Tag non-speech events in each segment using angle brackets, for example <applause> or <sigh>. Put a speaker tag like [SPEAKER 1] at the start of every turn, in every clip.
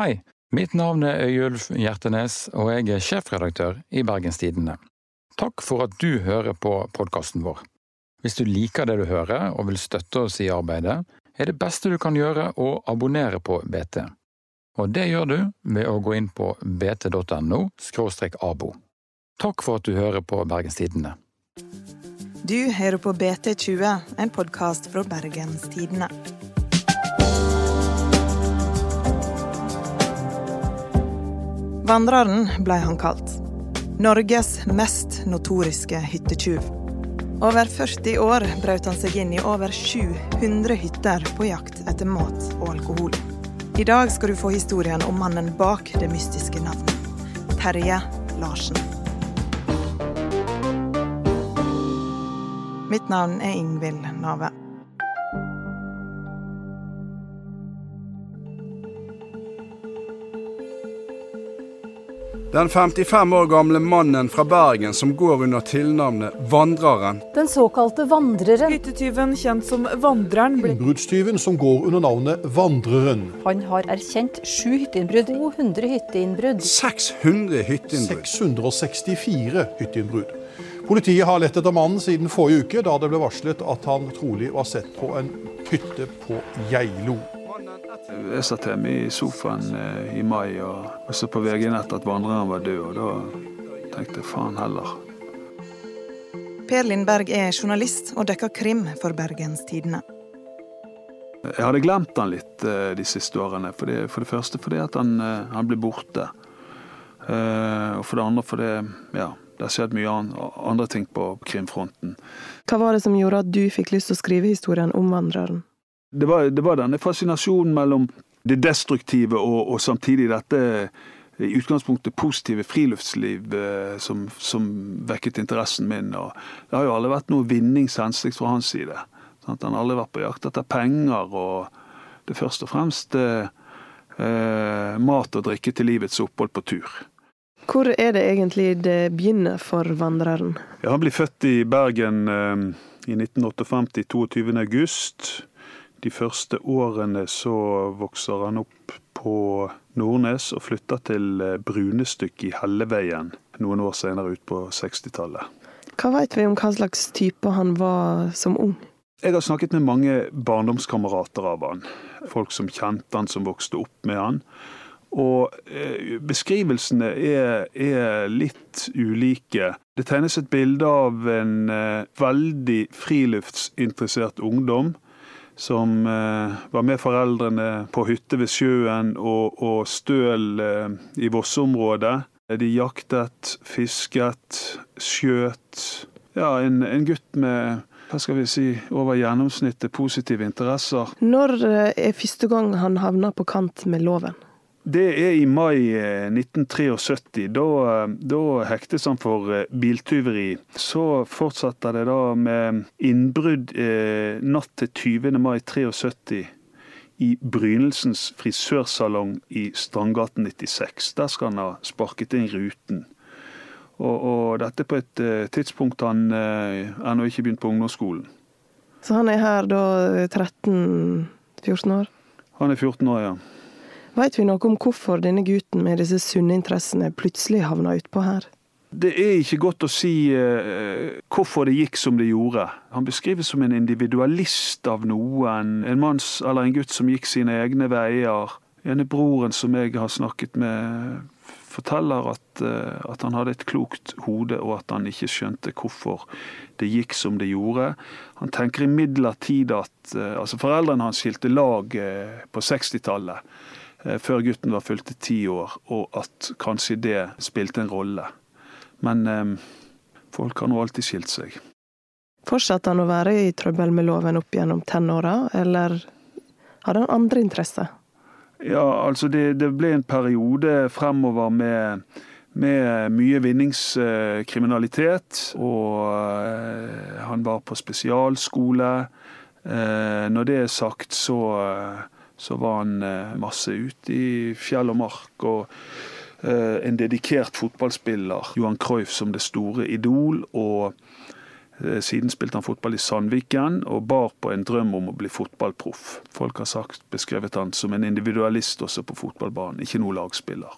[SPEAKER 1] Hei, mitt navn er Øyulf Hjertenes, og jeg er sjefredaktør i Bergenstidene. Takk for at du hører på podkasten vår. Hvis du liker det du hører og vil støtte oss i arbeidet, er det beste du kan gjøre å abonnere på BT. Og det gjør du ved å gå inn på bt.no abo. Takk for at du hører på Bergenstidene.
[SPEAKER 2] Du hører på BT20, en podkast fra Bergens Vandreren ble han kalt. Norges mest notoriske hyttetyv. Over 40 år brøt han seg inn i over 700 hytter på jakt etter mat og alkohol. I dag skal du få historien om mannen bak det mystiske navnet. Terje Larsen. Mitt navn er Ingvild Nave.
[SPEAKER 3] Den 55 år gamle mannen fra Bergen som går under tilnavnet Vandreren.
[SPEAKER 4] Den såkalte vandreren.
[SPEAKER 5] Hyttetyven kjent som Vandreren.
[SPEAKER 6] Innbruddstyven som går under navnet Vandreren.
[SPEAKER 4] Han har erkjent sju hytteinnbrudd. 200 hytteinnbrudd.
[SPEAKER 3] 600 hytteinnbrudd.
[SPEAKER 6] 664 hytteinnbrudd. Politiet har lett etter mannen siden forrige uke, da det ble varslet at han trolig var sett på en hytte på Geilo.
[SPEAKER 7] Jeg satt hjemme i sofaen eh, i mai og så på VG-nett at vandreren var død, og da tenkte jeg faen heller.
[SPEAKER 2] Per Lindberg er journalist og dekker krim for Bergens Tidende.
[SPEAKER 7] Jeg hadde glemt han litt eh, de siste årene. For det, for det første fordi at han, eh, han ble borte. Og for det andre fordi ja, det har skjedd mye andre ting på krimfronten.
[SPEAKER 5] Hva var det som gjorde at du fikk lyst til å skrive historien om vandreren?
[SPEAKER 7] Det var, det var denne fascinasjonen mellom det destruktive og, og, samtidig dette i utgangspunktet positive friluftsliv eh, som, som, vekket interessen min. Og det har jo aldri vært noe vinningshensikt fra hans side. Sant? Han har aldri vært på jakt etter penger, og det er først og fremst eh, eh, mat og drikke til livets opphold på tur.
[SPEAKER 5] Hvor er det egentlig det begynner for vandreren?
[SPEAKER 7] Ja, han blir født i Bergen eh, i 1958, 22. august. De første årene så vokser han opp på Nordnes og flytter til Brunestykket i Helleveien noen år senere ut på 60-tallet.
[SPEAKER 5] Hva vet vi om hva slags type han var som ung?
[SPEAKER 7] Jeg har snakket med mange barndomskamerater av han. Folk som kjente han, som vokste opp med han. Og eh, beskrivelsene er, er, litt ulike. Det tegnes et bilde av en eh, veldig friluftsinteressert ungdom som eh, var med foreldrene på hytte ved sjøen og, og støl eh, i Vosseområdet. De jaktet, fisket, skjøt. Ja, en, en gutt med hva skal vi si, over gjennomsnittet positive interesser.
[SPEAKER 5] Når eh, er første gang han havna på kant med loven?
[SPEAKER 7] Det er i mai 1973. Eh, da, da hektes han for eh, biltyveri. Så fortsetter det da med innbrudd eh, natt til 20. mai 73 i Brynelsens frisørsalong i Strandgaten 96. Der skal han ha sparket inn ruten. Og, og dette på et tidspunkt han eh, ennå ikke begynt på ungdomsskolen.
[SPEAKER 5] Så han er her da 13-14 år?
[SPEAKER 7] Han er 14 år, ja.
[SPEAKER 5] Veit vi noe om hvorfor denne gutten med disse sunne interessene plutselig havna utpå her?
[SPEAKER 7] Det er ikke godt å si uh, hvorfor det gikk som det gjorde. Han beskrives som en individualist av noen. En manns eller en gutt som gikk sine egne veier. Ene broren som jeg har snakket med, forteller at, uh, at han hadde et klokt hode, og at han ikke skjønte hvorfor det gikk som det gjorde. Han tenker imidlertid at uh, altså Foreldrene hans skilte lag på 60-tallet. Eh, før gutten var fylte ti år, og at kanskje det spilte en rolle. Men eh, folk har nå alltid skilt seg.
[SPEAKER 5] Fortsatte han å være i trøbbel med loven opp gjennom tenåra, eller hadde han andre interesser?
[SPEAKER 7] Ja, altså det, det ble en periode fremover med, med mye vinningskriminalitet. Og eh, han var på spesialskole. Eh, når det er sagt, så så var han eh, masse ute i fjell og mark. og eh, en dedikert fotballspiller, Johan Cruyff, som det store idol. Og Eh, Siden spilte han fotball i Sandviken og bar på en drøm om å bli fotballproff. Folk har sagt, beskrevet han som en individualist også på fotballbanen, ikke noen lagspiller.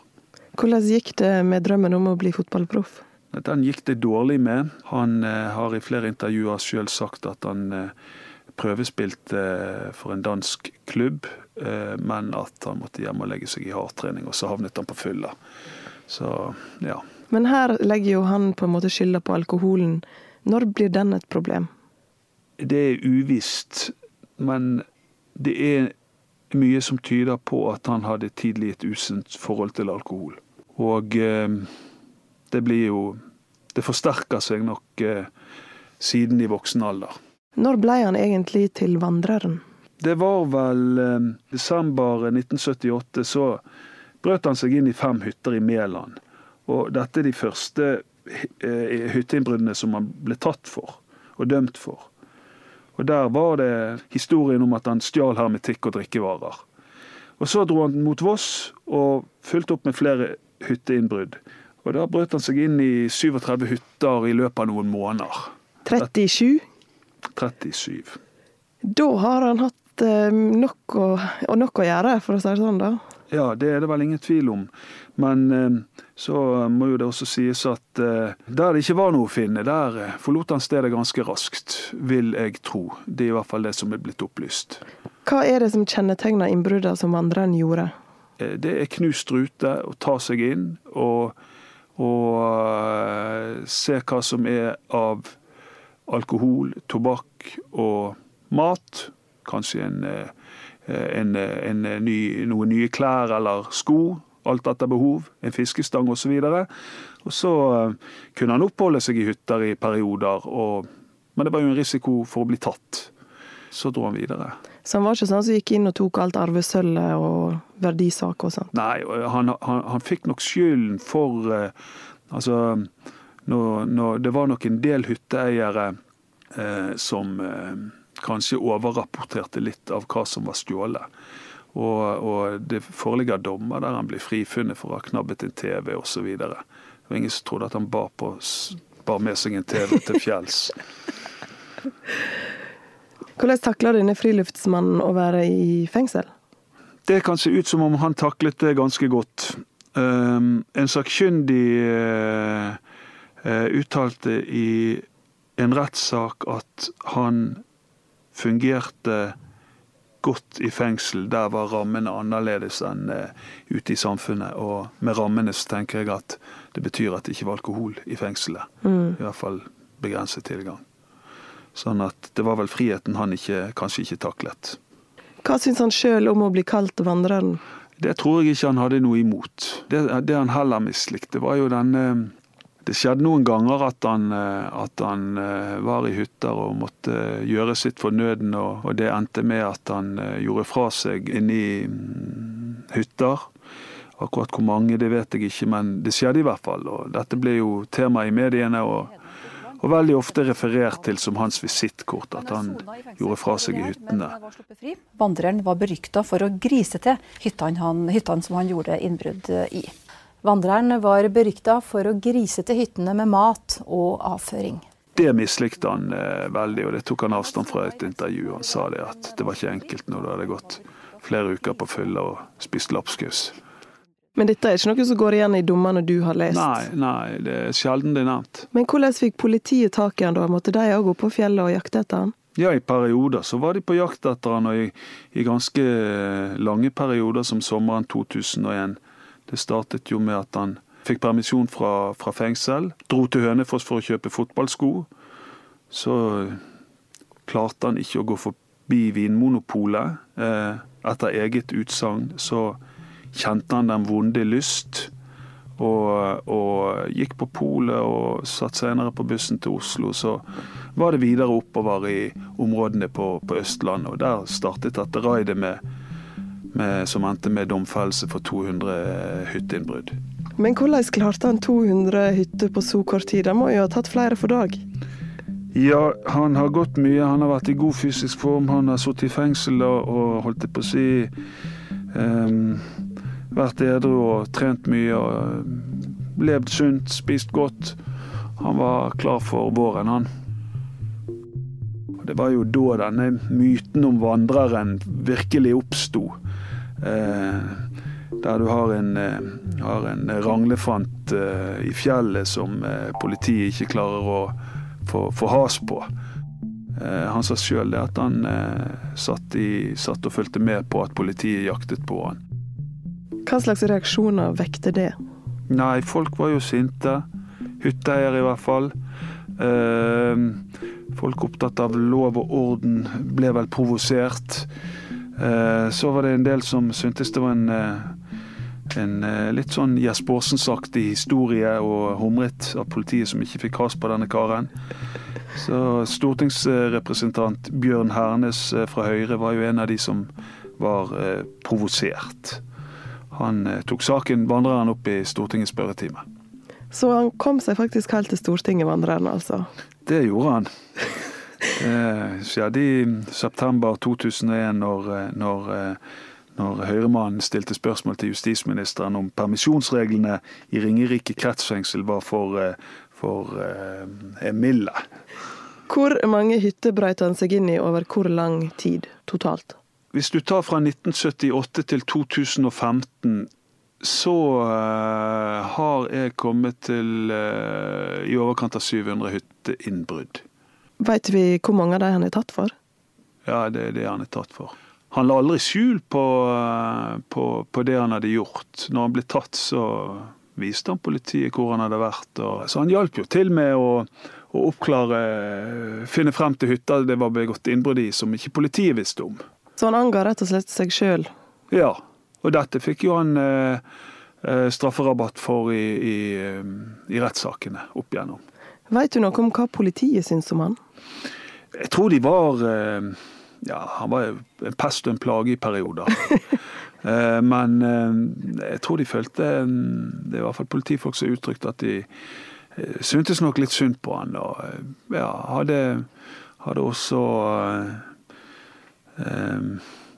[SPEAKER 5] Hvordan gikk det med drømmen om å bli fotballproff?
[SPEAKER 7] Den gikk det dårlig med. Han har i flere intervjuer sjøl sagt at han eh, prøvespilte eh, for en dansk klubb, eh, men at han måtte hjem og legge seg i hardtrening, og så havnet han på fylla. Så ja.
[SPEAKER 5] Men her legger jo han på en måte skylda på alkoholen. Når blir den et problem?
[SPEAKER 7] Det er uvisst, men det er mye som tyder på at han hadde tidlig et usunt forhold til alkohol. Og eh, det blir jo Det forsterker seg nok siden i voksen alder.
[SPEAKER 5] Når ble han egentlig til vandreren?
[SPEAKER 7] Det var vel eh, desember 1978, så brøt han seg inn i fem hytter i Mæland. Og dette er de første eh, hytteinnbruddene som han ble tatt for og dømt for. Og der var det historien om at han stjal hermetikk og drikkevarer. Og så dro han mot Voss og fulgte opp med flere hytteinnbrudd. Og da brøt han seg inn i 37 hytter i løpet av noen måneder.
[SPEAKER 5] 37?
[SPEAKER 7] 37.
[SPEAKER 5] Da har han hatt eh, nok å, nok å gjøre, for å si det sånn, da.
[SPEAKER 7] Ja, det er det vel ingen tvil om. Men eh, så må jo det også sies at eh, der det ikke var noe å finne, der forlot han stedet ganske raskt, vil jeg tro. Det er i hvert fall det som er blitt opplyst.
[SPEAKER 5] Hva er det som kjennetegner innbruddene som vandreren gjorde?
[SPEAKER 7] Det er knust rute, å ta seg inn og, og se hva som er av alkohol, tobakk og mat. Kanskje en, eh, en, en ny, noen nye klær eller sko, alt etter behov. En fiskestang osv. Og så eh, kunne han oppholde seg i hytter i perioder, og, men det var jo en risiko for å bli tatt. Så dro han videre.
[SPEAKER 5] Så han var ikke sånn som gikk inn og tok alt arvesølvet og verdisaker og sånt?
[SPEAKER 7] Nei, han, han, han fikk nok skylden for eh, Altså, når, når, det var nok en del hytteeiere eh, som eh, kanskje overrapporterte litt av hva som var stjålet. Og, og det foreligger dommer der han blir frifunnet for å ha knabbet en TV osv. Ingen som trodde at han bar, på, bar med seg en TV til fjells. <laughs>
[SPEAKER 5] Hvordan takla denne friluftsmannen å være i fengsel?
[SPEAKER 7] Det kan se ut som om han taklet det ganske godt. Um, en sakkyndig uh, uttalte i en rettssak at han fungerte godt i fengsel. Der var rammene annerledes enn uh, ute i samfunnet. Og med rammene så tenker jeg at det betyr at det ikke var alkohol i fengselet. I hvert fall begrenset tilgang. Sånn at det var vel friheten han ikke, kanskje ikke taklet.
[SPEAKER 5] Hva syns han sjøl om å bli kalt vandreren?
[SPEAKER 7] Det tror jeg ikke han hadde noe imot. Det, det han heller mislikte, var jo den eh, Det skjedde noen ganger at han, eh, at han eh, var i hytter og måtte gjøre sitt for nøden, og, det endte med at han eh, gjorde fra seg inne i mm, hytter. Akkurat hvor mange, det vet jeg ikke, men det skjedde i hvert fall. Og dette ble jo tema i mediene, og, og veldig ofte referert til som hans visittkort, at han gjorde fra seg i hyttene.
[SPEAKER 4] Vandreren var berykta for å grise til hyttene, han, hyttene som han gjorde innbrudd eh, i. Vandreren var berykta for å grise til hyttene med mat og avføring.
[SPEAKER 7] Det mislikte han eh, veldig, og det tok han avstand fra i et intervju. Han sa det at det var ikke enkelt når du hadde gått flere uker på fylla og spist lapskaus.
[SPEAKER 5] Men dette er ikke noe som går igjen i dommene du har lest?
[SPEAKER 7] Nei, nei, det er sjelden det er nevnt.
[SPEAKER 5] Men hvordan fikk politiet tak i han da? Måtte de òg gå på fjellet og jakte etter han?
[SPEAKER 7] Ja, i perioder så var de på jakt etter han, og i, i ganske lange perioder som sommeren 2001. Det startet jo med at han fikk permisjon fra, fra fengsel, dro til Hønefoss for å kjøpe fotballsko. Så klarte han ikke å gå forbi Vinmonopolet. Eh, etter eget utsagn så kjente han den vonde lyst. Og, og gikk på polet og satt senere på bussen til Oslo. Så var det videre oppover i områdene på, på Østlandet. Og der startet dette raidet med, med, som endte med domfellelse for 200 hytteinnbrudd.
[SPEAKER 5] Men hvordan klarte han 200 hytter på så kort tid? Han må jo ha tatt flere for dag?
[SPEAKER 7] Ja, han har gått mye. Han har vært i god fysisk form. Han har sittet i fengsel og, og holdt det på å si um, Vært edru og trent mye og levd sunt, spist godt. Han var klar for våren, han. Det var jo da denne myten om vandreren virkelig oppsto. Eh, der du har en, eh, har en ranglefant eh, i fjellet som politiet ikke klarer å få, få has på. Han sa sjøl at han satt, i, satt og fulgte med på at politiet jaktet på han.
[SPEAKER 5] Hva slags reaksjoner vekte det?
[SPEAKER 7] Nei, folk var jo sinte. Hytteeiere i hvert fall. Folk opptatt av lov og orden ble vel provosert. Eh, så var det en del som syntes det var en, eh, en eh, litt sånn Jesper Aarsens-aktig historie og humret av politiet som ikke fikk has på denne karen. Så stortingsrepresentant Bjørn Hernes fra Høyre var jo en av de som var provosert. Han tok saken vandreren opp i Stortingets spørretime.
[SPEAKER 5] Så han kom seg faktisk helt til Stortinget, vandreren altså?
[SPEAKER 7] Det gjorde han. Skjedde i september 2001 når, eh, når, eh, når Høyremannen stilte spørsmål til justisministeren om permisjonsreglene i Ringerike kretsfengsel var for, eh, for eh, milde.
[SPEAKER 5] Hvor mange hytter brøt han seg inn i over hvor lang tid totalt?
[SPEAKER 7] Hvis du tar fra 1978 til 2015, så uh, har jeg kommet til uh, i overkant av 700 hytteinnbrudd.
[SPEAKER 5] Veit vi hvor mange av de han er tatt for?
[SPEAKER 7] Ja, det er det han er tatt for. Han la aldri skjul på, uh, på, på, det han hadde gjort. Når han ble tatt, så viste han politiet hvor han hadde vært. Så han hjalp jo til med å, å oppklare, finne frem til hytter det var begått innbrudd i som ikke politiet visste om.
[SPEAKER 5] Så han anga rett og slett seg sjøl?
[SPEAKER 7] Ja, og dette fikk jo han eh, eh, strafferabatt for i, i, eh, i rettssakene opp igjennom.
[SPEAKER 5] Veit du noe om hva politiet syns om han?
[SPEAKER 7] Jeg tror de var eh, Ja, han var en pest og en plage i perioder. <laughs> eh, men eh, jeg tror de følte Det er i hvert fall politifolk som uttrykte at de syntes nok litt synd på han. Og ja, hadde, hadde også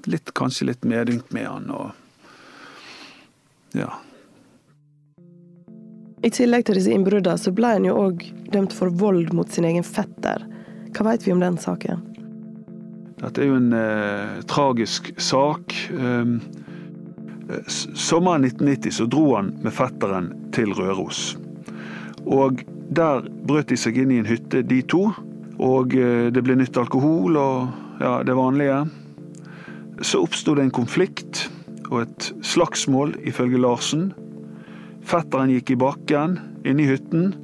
[SPEAKER 7] litt, kanskje litt medynk med han og ja.
[SPEAKER 5] I tillegg til disse innbruddene så ble han jo òg dømt for vold mot sin egen fetter. Hva vet vi om den saken?
[SPEAKER 7] Dette er jo en eh, tragisk sak. Um, sommeren 1990 så dro han med fetteren til Røros. Og der brøt de seg inn i en hytte, de to. Og eh, det ble nytt alkohol og ja, det vanlige. Så oppsto det en konflikt og et slagsmål, ifølge Larsen. Fetteren gikk i bakken inne i hytten.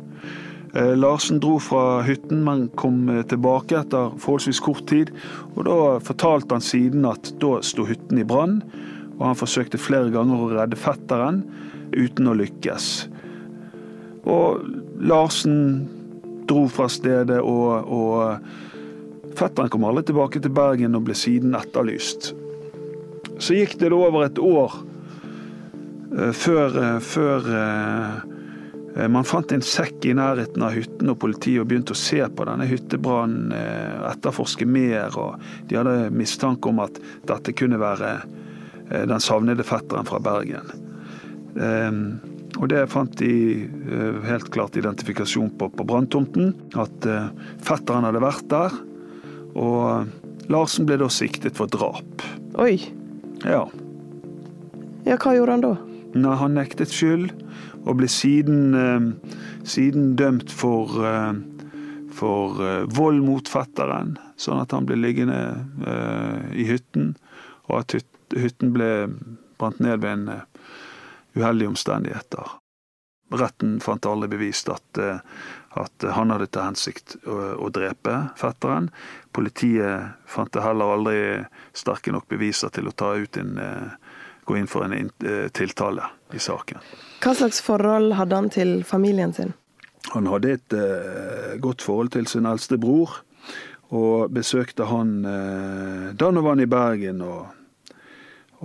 [SPEAKER 7] Eh, Larsen dro fra hytten, men kom eh, tilbake etter forholdsvis kort tid. og Da fortalte han siden at da sto hytten i brann, og han forsøkte flere ganger å redde fetteren, uten å lykkes. Og Larsen dro fra stedet og, og Fetteren kom aldri tilbake til Bergen og ble siden etterlyst. Så gikk det over et år før, uh, før uh, man fant en sekk i nærheten av hytten, og politiet begynte å se på denne hyttebrannen, etterforske mer. og De hadde mistanke om at dette kunne være den savnede fetteren fra Bergen. Og det fant de helt klart identifikasjon på på branntomten. At fetteren hadde vært der. Og Larsen ble da siktet for drap.
[SPEAKER 5] Oi.
[SPEAKER 7] Ja.
[SPEAKER 5] Ja, hva gjorde han da?
[SPEAKER 7] Nei, Han nektet skyld, og ble siden, eh, siden dømt for, eh, for eh, vold mot fetteren. Sånn at han ble liggende i hytten, og at hytten ble brant ned ved en uh, uheldige omstendigheter. Retten fant aldri bevist at, at han hadde til hensikt å, å, drepe fetteren. Politiet fant det heller aldri sterke nok beviser til å ta ut en, gå inn for en eh, tiltale i saken.
[SPEAKER 5] Hva slags forhold hadde han til familien sin?
[SPEAKER 7] Han hadde et eh, godt forhold til sin eldste bror, og besøkte han eh, da han var i Bergen. Og,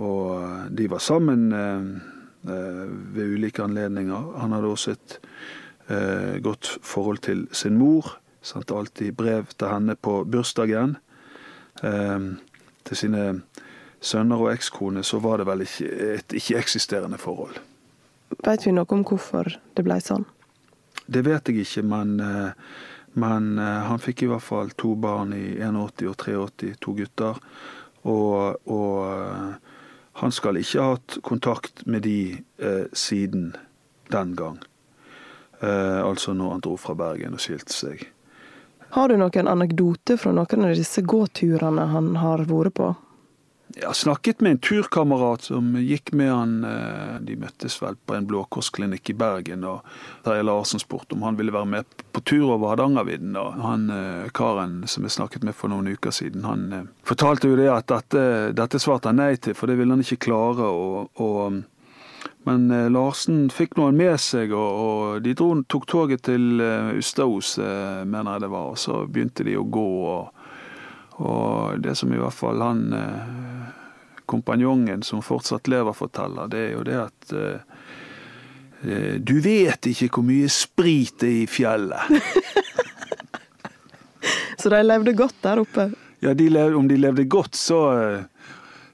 [SPEAKER 7] og de var sammen eh, ved ulike anledninger. Han hadde også et eh, godt forhold til sin mor. Sendte alltid brev til henne på bursdagen. Eh, til sine sønner og ekskone så var det vel ikke et ikke-eksisterende forhold.
[SPEAKER 5] Veit vi noe om hvorfor det ble sånn?
[SPEAKER 7] Det vet jeg ikke, men, eh, Men han fikk i hvert fall to barn i 81 og 83, to gutter. Og, og han skal ikke ha hatt kontakt med de eh, siden den gang. Eh, altså når han dro fra Bergen og skilte seg.
[SPEAKER 5] Har du noen anekdote fra noen av disse gåturene han har vært på?
[SPEAKER 7] Jeg har snakket med en turkamerat som gikk med han eh, De møttes vel på en blåkorsklinikk i Bergen. og Terje Larsen spurte om han ville være med på tur over Hardangervidda. Han eh, karen som jeg snakket med for noen uker siden, han eh, fortalte jo det at dette, dette svarte han nei til, for det ville han ikke klare. og, og men Larsen fikk noen med seg, og de dro, tok toget til Ustaos, mener jeg det var. Og så begynte de å gå. og og det som i hvert fall han eh, kompanjongen som fortsatt lever, forteller, det er jo det at eh, eh Du vet ikke hvor mye sprit det er i fjellet. <laughs>
[SPEAKER 5] så de levde godt der oppe?
[SPEAKER 7] Ja, de levde, om de levde godt, så,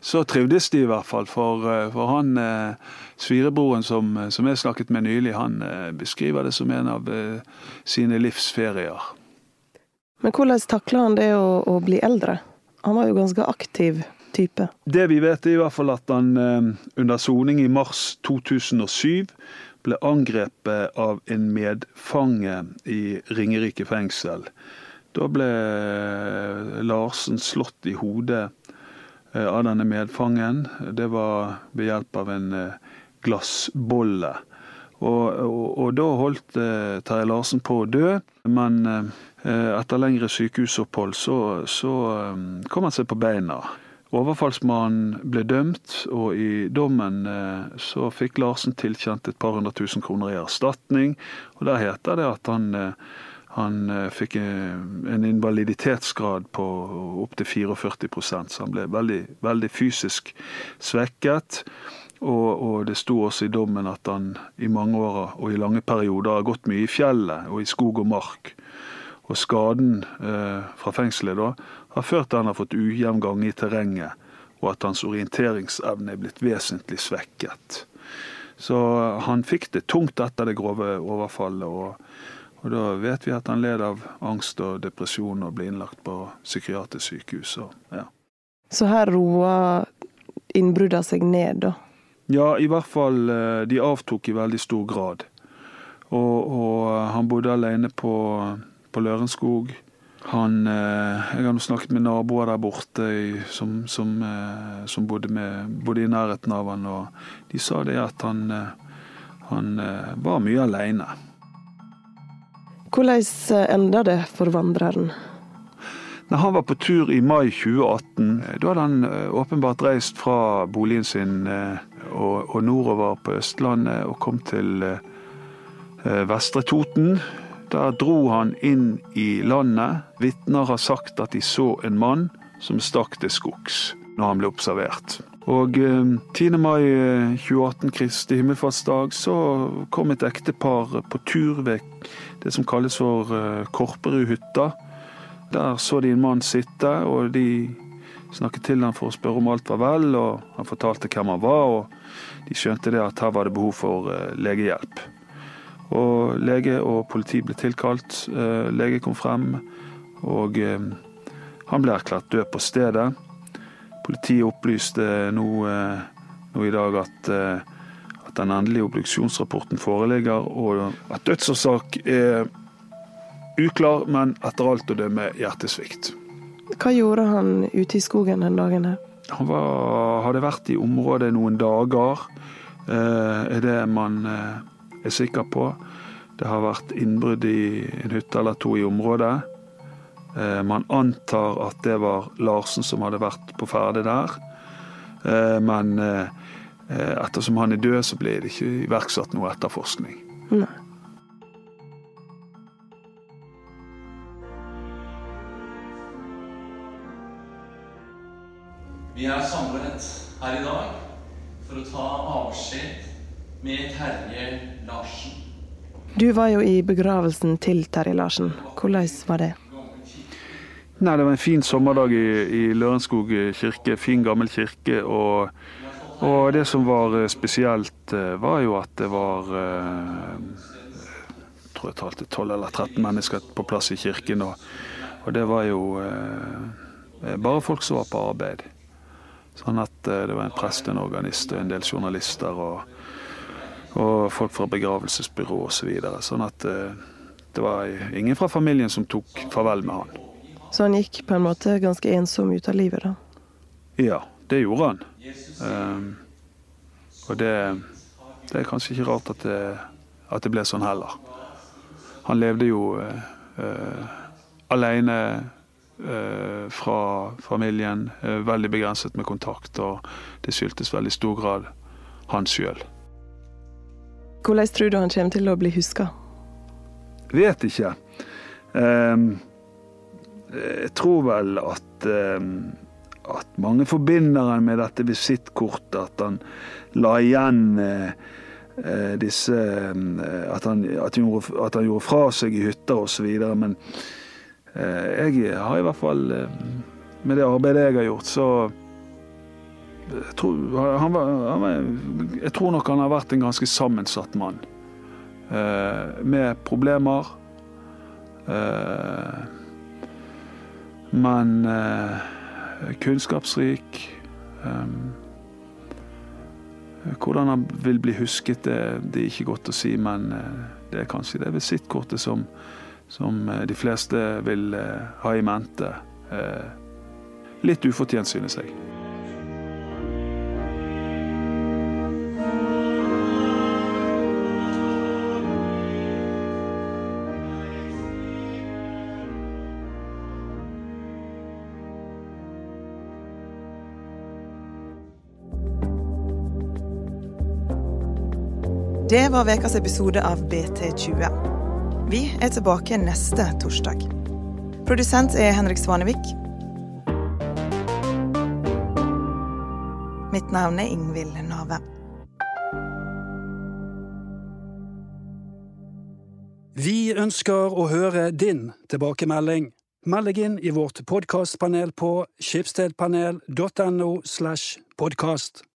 [SPEAKER 7] så trivdes de i hvert fall. For, for han svirebroren som, som jeg snakket med nylig, han beskriver det som en av sine livsferier.
[SPEAKER 5] Men hvordan takla han det å, å, bli eldre? Han var jo ganske aktiv type.
[SPEAKER 7] Det vi vet, er i hvert fall at han eh, under soning i mars 2007 ble angrepet av en medfange i Ringerike fengsel. Da ble eh, Larsen slått i hodet eh, av denne medfangen. Det var ved hjelp av en glassbolle. Og, og, og da holdt Terje Larsen på å dø, men Eh, etter lengre sykehusopphold så, så eh, kom han seg på beina. Overfallsmannen ble dømt, og i dommen eh, så fikk Larsen tilkjent et par hundre tusen kroner i erstatning. Og Der heter det at han, han fikk en invaliditetsgrad på opptil 44 så han ble veldig, veldig fysisk svekket. Og, og, det sto også i dommen at han i mange år og i lange perioder har gått mye i fjellet og i skog og mark. Og skaden eh, fra fengselet da, har ført til at han har fått ujevn gang i terrenget, og at hans orienteringsevne er blitt vesentlig svekket. Så han fikk det tungt etter det grove overfallet. og, og da vet vi at han led av angst og depresjon og ble innlagt på psykiatrisk sykehus. Og, ja.
[SPEAKER 5] Så her roa innbruddene seg ned, da?
[SPEAKER 7] Ja, i hvert fall. Eh, de avtok i veldig stor grad. Og, og han bodde alene på på Lørenskog. Han, eh, jeg har snakket med naboer der borte som, som, eh, som bodde, med, bodde, i nærheten av han, og de sa det at han, eh, han var mye aleine.
[SPEAKER 5] Hvordan enda det for vandreren?
[SPEAKER 7] Når han var på tur i mai 2018, da hadde han åpenbart reist fra boligen sin og, og nordover på Østlandet og kom til Vestre Toten. Der dro han inn i landet. Vitner har sagt at de så en mann som stakk til skogs når han ble observert. Og 10. Eh, mai 2018, eh, Kristi himmelfartsdag, så kom et ektepar på tur ved det som kalles for eh, Korperudhytta. Der så de en mann sitte, og de snakket til ham for å spørre om alt var vel, og han fortalte hvem han var, og de skjønte det at her var det behov for legehjelp. Og lege og politi ble tilkalt. Lege kom frem, og han ble erklært død på stedet. Politiet opplyste nå, eh, nå i dag at, at den endelige obduksjonsrapporten foreligger, og at dødsårsak er uklar, men etter alt å dømme hjertesvikt.
[SPEAKER 5] Hva gjorde han ute i skogen den dagen her?
[SPEAKER 7] Han var, hadde vært i området noen dager, er det man er sikker på. Det har vært innbrudd i en hytte eller to i området. Eh, man antar at det var Larsen som hadde vært på ferde der. Eh, men eh, ettersom han er død, så ble det ikke iverksatt noe etterforskning. Nei.
[SPEAKER 8] Vi er samlet her i dag for å ta avskjed med Terje Larsen.
[SPEAKER 5] Du var jo i begravelsen til Terje Larsen. Hvordan var det?
[SPEAKER 7] Nei, Det var en fin sommerdag i, i Lørenskog kirke. Fin, gammel kirke. Og, og, det som var spesielt, eh, var jo at det var Jeg tror jeg talte 12 eller 13 mennesker på plass i kirken. Og, og det var jo eh, bare folk som var på arbeid. Sånn at eh, det var en prest, en organist og en del journalister og, og folk fra begravelsesbyrå osv. Så videre. sånn at eh, det var ingen fra familien som tok farvel med han.
[SPEAKER 5] Så han gikk på en måte ganske ensom ut av livet, da?
[SPEAKER 7] Ja, det gjorde han. Um, og det, det, er kanskje ikke rart at det, at det, ble sånn heller. Han levde jo uh, uh, alene uh, fra familien, veldig begrenset med kontakt, og det skyldtes veldig stor grad han sjøl.
[SPEAKER 5] Hvordan tror du han kommer til å bli huska?
[SPEAKER 7] Vet ikke. Um, jeg tror vel at, um, at mange forbinder han med dette visittkortet. At han la igjen uh, disse at, han, at, han gjorde, at, han, gjorde, fra seg i hytter osv. Men jeg har i hvert fall Med det arbeidet jeg har gjort, så jeg tror, han var, han var, jeg tror nok han har vært en ganske sammensatt mann. Eh, med problemer. Eh, men eh, kunnskapsrik. Hvordan han vil bli husket, det, er ikke godt å si, men det er kanskje det visittkortet som, som de fleste vil ha i mente. Litt ufortjent, synes jeg.
[SPEAKER 2] Det var ukas episode av BT20. Vi er tilbake neste torsdag. Produsent er Henrik Svanevik. Mitt navn er Ingvild Nave.
[SPEAKER 9] Vi ønsker å høre din tilbakemelding. Meld deg inn i vårt podkastpanel på skipsstedpanel.no slash podkast.